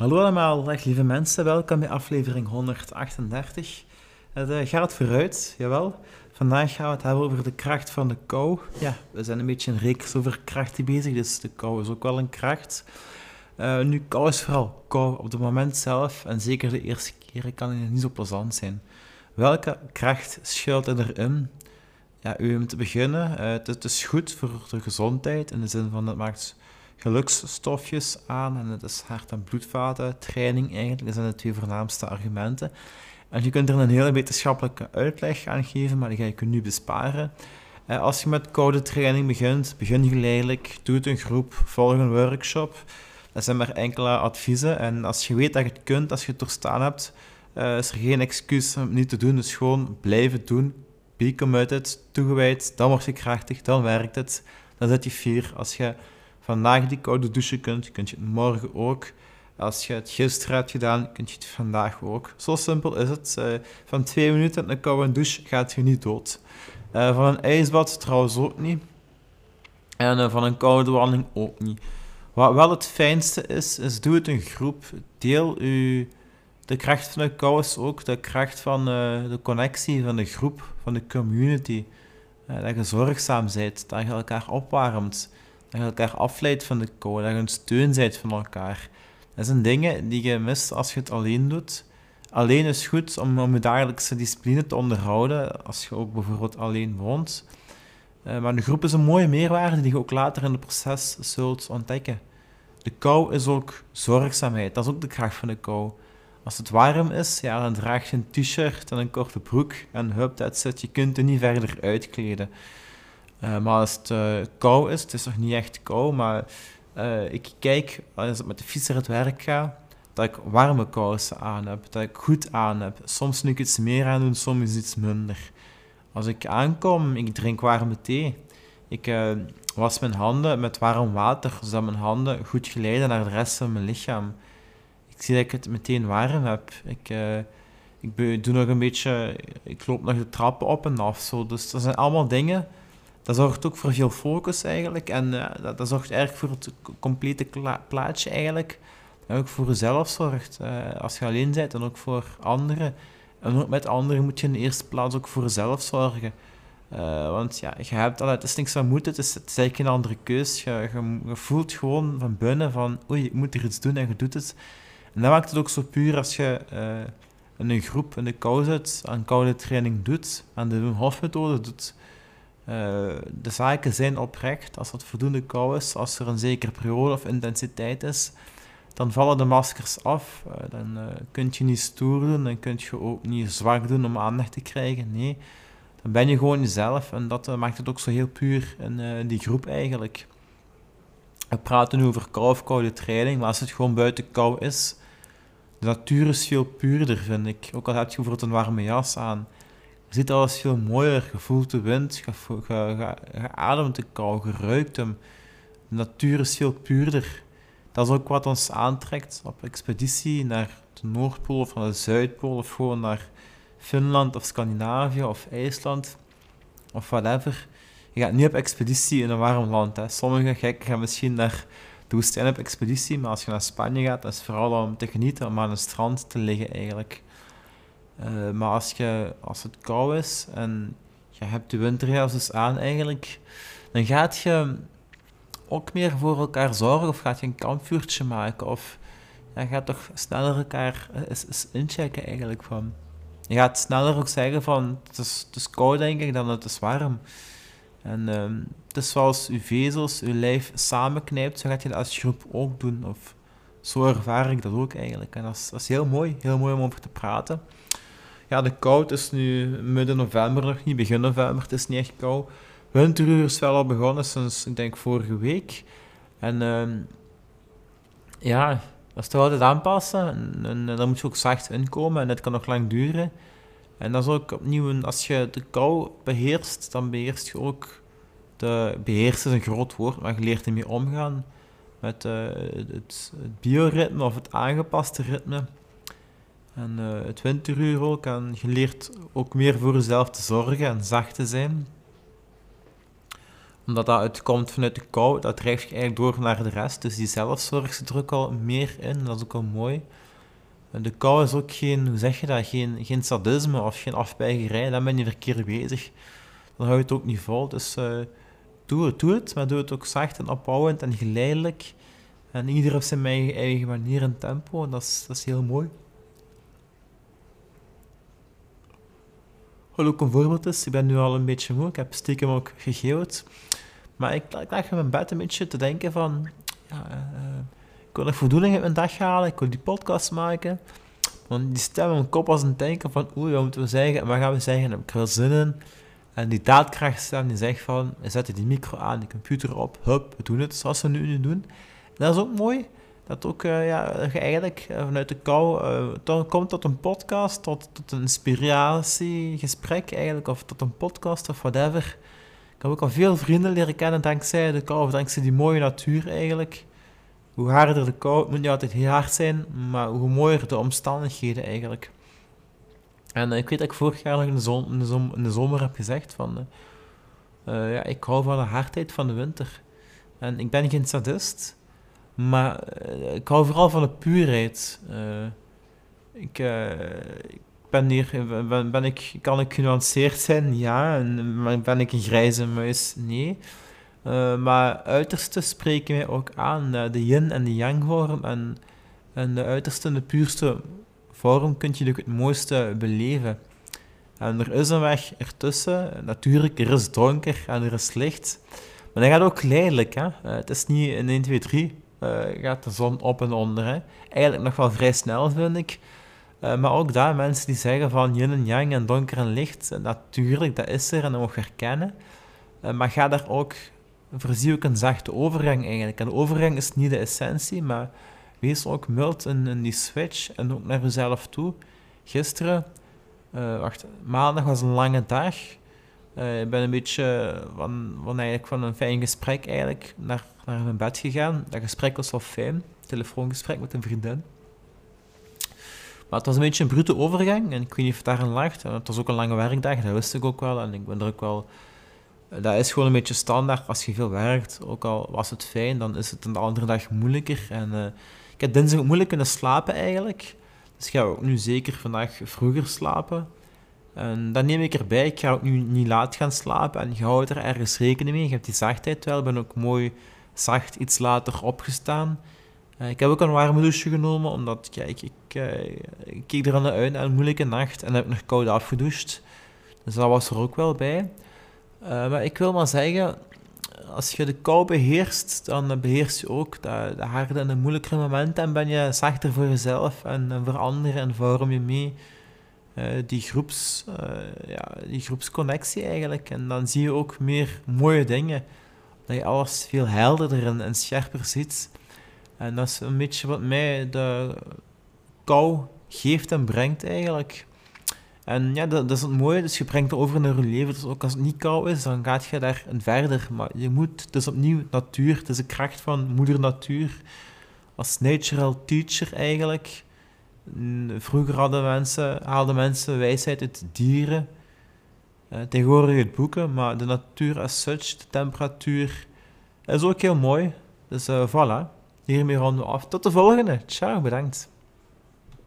Hallo allemaal, dag lieve mensen, welkom bij aflevering 138. Het uh, gaat vooruit, jawel. Vandaag gaan we het hebben over de kracht van de kou. Ja, we zijn een beetje een reeks over krachten bezig, dus de kou is ook wel een kracht. Uh, nu, kou is vooral kou op het moment zelf, en zeker de eerste keren kan het niet zo plezant zijn. Welke kracht schuilt erin? Ja, om te beginnen, uh, het, is goed voor de gezondheid, in de zin van het maakt geluksstofjes aan en het is hart- en bloedvaten training eigenlijk. Dat zijn de twee voornaamste argumenten. En je kunt er een hele wetenschappelijke uitleg aan geven, maar die ga ik nu besparen. Eh, als je met koude training begint, begin geleidelijk, doe het een groep, volg een workshop. Dat zijn maar enkele adviezen. En als je weet dat je het kunt, als je het doorstaan hebt, uh, is er geen excuus om het niet te doen. Dus gewoon blijven doen. Be committed, toegewijd, dan word je krachtig, dan werkt het. Dan zit je vier. Als je vandaag die koude douche kunt, kun je het morgen ook. Als je het gisteren hebt gedaan, kun je het vandaag ook. Zo simpel is het. Uh, van twee minuten in een koude douche gaat je niet dood. Uh, van een ijsbad trouwens ook niet. En uh, van een koude wandeling ook niet. Wat wel het fijnste is, is doe het in groep. Deel u de kracht van de kou is ook de kracht van de connectie van de groep, van de community. dat je zorgzaam bent, dat je elkaar opwarmt dat je elkaar afleidt van de kou, dat je een steun bent van elkaar. Dat zijn dingen die je mist als je het alleen doet. Alleen is goed om, om je dagelijkse discipline te onderhouden, als je ook bijvoorbeeld alleen woont. Uh, maar de groep is een mooie meerwaarde die je ook later in het proces zult ontdekken. De kou is ook zorgzaamheid, dat is ook de kracht van de kou. Als het warm is, ja, dan draag je een t-shirt en een korte broek en hup, dat zit. Je kunt er niet verder uitkleden. Uh, maar als het uh, kou is, het is nog niet echt kou, maar uh, ik kijk als ik met de fiets naar het werk ga, dat ik warme kousen aan heb, dat ik goed aan heb. Soms nu ik iets meer aan doen, soms iets minder. Als ik aankom, ik drink warme thee. Ik was mijn handen met warm water, zodat mijn handen goed geleiden naar de rest van mijn lichaam. Ik zie dat ik het meteen warm heb. Ik, ik doe nog een beetje, ik loop nog de trappen op en af. Zo. Dus dat zijn allemaal dingen dat zorgt ook voor veel focus eigenlijk. En uh, dat, dat, zorgt eigenlijk voor het complete plaatje eigenlijk. En ook voor jezelf zorgt. Uh, als je alleen bent, dan ook voor anderen. En ook met anderen moet je in de eerste plaats ook voor jezelf zorgen. Uh, want ja, je hebt al, het is niks van moeten, het is, het is eigenlijk geen andere keus. Je, je, voelt gewoon van binnen van, oei, ik moet er iets doen en je doet het. En dat maakt het ook zo puur als je in een groep in de kou zit, aan koude training doet, aan de Hof-methode doet de zaken zijn oprecht. Als het voldoende kou is, als er een zekere periode of intensiteit is, dan vallen de maskers af. Uh, dan uh, kun je niet stoer doen, dan kun je ook niet zwak doen om aandacht te krijgen. Nee, dan ben je gewoon jezelf en dat maakt het ook zo heel puur in die groep eigenlijk. We praten nu over kou of koude training, maar als het gewoon buiten kou is, de natuur is veel puurder, vind ik. Ook al heb je bijvoorbeeld een warme jas aan ziet alles veel mooier. Je voelt de wind, je, je, je, ademt de kou, je ruikt hem. De natuur is veel puurder. Dat is ook wat ons aantrekt op expeditie naar de Noordpool of naar de Zuidpool of gewoon naar Finland of Scandinavië of IJsland of whatever. Je gaat niet op expeditie in een warm land. Hè. Sommige gekken gaan misschien naar de woestijn op expeditie, maar als je naar Spanje gaat, dan is vooral om te genieten, om aan een strand te liggen eigenlijk. Uh, maar als, je, als het koud is en je hebt de winterjas dus aan eigenlijk, dan gaat je ook meer voor elkaar zorgen of gaat je een kampvuurtje maken of je gaat toch sneller elkaar eens inchecken eigenlijk van. Je gaat sneller ook zeggen van het is, het is koud denk ik dan het is warm. En um, het is zoals je vezels, je lijf samenknijpt, zo gaat je dat als groep ook doen. Of zo ervaar ik dat ook eigenlijk. En dat is, dat is heel mooi, heel mooi om over te praten. Ja, de koud is nu midden november nog niet, begin november. Het is niet echt koud. Winteruur is wel al begonnen sinds, ik denk, vorige week. En uh, ja, dat is toch altijd aanpassen. En, dan moet je ook zacht inkomen en dat kan nog lang duren. En dat is ook opnieuw, als je de kou beheerst, dan beheerst je ook... De, beheersen is een groot woord, maar je leert ermee omgaan. Met uh, het, het bioritme of het aangepaste ritme. En uh, het winteruur ook. En je leert ook meer voor jezelf te zorgen en zacht te zijn. Omdat dat uitkomt vanuit de kou, dat drijft je eigenlijk door naar de rest. Dus die zelfzorg zit er al meer in, dat is ook al mooi. De kou is ook geen, hoe zeg je dat, geen, geen sadisme of geen afbijgerij, dan ben je verkeerd bezig. Dan hou je het ook niet vol. Dus uh, doe het, doe het, maar doe het ook zacht en opbouwend en geleidelijk. En ieder op zijn eigen, eigen manier en tempo, en dat is, dat is heel mooi. Ook een voorbeeld is, ik ben nu al een beetje moe, ik heb stiekem ook gegeeuwd. Maar ik, ik lag in mijn bed een beetje te denken van... Ja, uh, ik wil nog voldoening in mijn dag halen, ik wil die podcast maken. Want die stem in mijn kop was een denken van... Oei, wat moeten we zeggen? En wat gaan we zeggen? Heb ik wel zin in? En die daadkrachtstem die zegt van... Zet die micro aan, de computer op, hup, we doen het zoals we nu, doen. En dat is ook mooi. Dat ook, uh, ja, eigenlijk uh, vanuit de kou uh, komt tot een podcast, tot, tot een inspiratiegesprek eigenlijk, of tot een podcast of whatever. Ik heb ook al veel vrienden leren kennen dankzij de kou, of dankzij die mooie natuur eigenlijk. Hoe harder de kou, het moet niet altijd heel hard zijn, maar hoe mooier de omstandigheden eigenlijk. En ik weet dat ik vorig jaar nog in de, in de, in de zomer heb gezegd van... ja, ik hou van de hardheid van de winter. En ik ben geen sadist, maar uh, ik hou vooral van de puurheid. Ik, uh, ik, ben hier, ben, ben, ik, kan ik genuanceerd zijn? Ja. En, ben ik een grijze muis? Nee. maar uiterste spreken mij ook aan. de yin en de yang vorm. En, en de uiterste en de puurste vorm kun je het mooiste beleven. En er is een weg ertussen. Natuurlijk, er is donker en er is licht. Maar dat gaat ook geleidelijk. Hè? het is niet in 1, 2, 3 uh, gaat de zon op en onder. Hè. Eigenlijk nog wel vrij snel, vind ik. Uh, maar ook daar, mensen die zeggen van yin en yang en donker en licht, natuurlijk, dat is er en dat mag herkennen. Maar ga daar ook, voorzie ook een zachte overgang eigenlijk. En overgang is niet de essentie, maar wees ook mild in, in die switch en ook naar jezelf toe. Gisteren, wacht, maandag was een lange dag. Ik ben een beetje van, van, eigenlijk van een fijn gesprek eigenlijk naar naar mijn bed gegaan. Dat gesprek was wel fijn. Telefoongesprek met een vriendin. Maar het was een beetje een brute overgang. En ik weet niet of daar een lacht. Het was ook een lange werkdag, dat wist ik ook wel. En ik ben er ook wel... Dat is gewoon een beetje standaard als je veel werkt. Ook al was het fijn, dan is het een andere dag moeilijker. En ik heb dinsdag moeilijk kunnen slapen eigenlijk. Dus ik ga ook nu zeker vandaag vroeger slapen. En dan neem ik erbij. Ik ga ook nu niet laat gaan slapen. En je houdt er ergens rekening mee. Je hebt die zachtheid wel. Ik ben ook mooi zacht iets later opgestaan. Uh, ik heb ook een warme douche genomen, omdat kijk, ik, uh, ik keek er aan uit naar een moeilijke nacht en heb nog koud afgedoucht. Dus dat was er ook wel bij. Uh, maar ik wil maar zeggen, als je de kou beheerst, dan beheers je ook de, de harde en de moeilijkere momenten en ben je zachter voor jezelf en, en voor anderen en vorm je mee die, groeps, ja, die groepsconnectie eigenlijk. En dan zie je ook meer mooie dingen dat je alles veel helderder en, scherper ziet. En dat is een beetje wat mij de kou geeft en brengt eigenlijk. En ja, dat, is het mooie, dus je brengt het over naar je leven. Dus ook als het niet koud is, dan gaat je daar verder. Maar je moet, dus opnieuw natuur, het is de kracht van moeder natuur. Als natural teacher eigenlijk. Vroeger hadden mensen, haalden mensen wijsheid uit dieren. Uh, tegenwoordig het boeken, maar de natuur as such, de temperatuur, is ook heel mooi. Dus uh, voilà, hiermee ronden we af. Tot de volgende. Ciao, bedankt.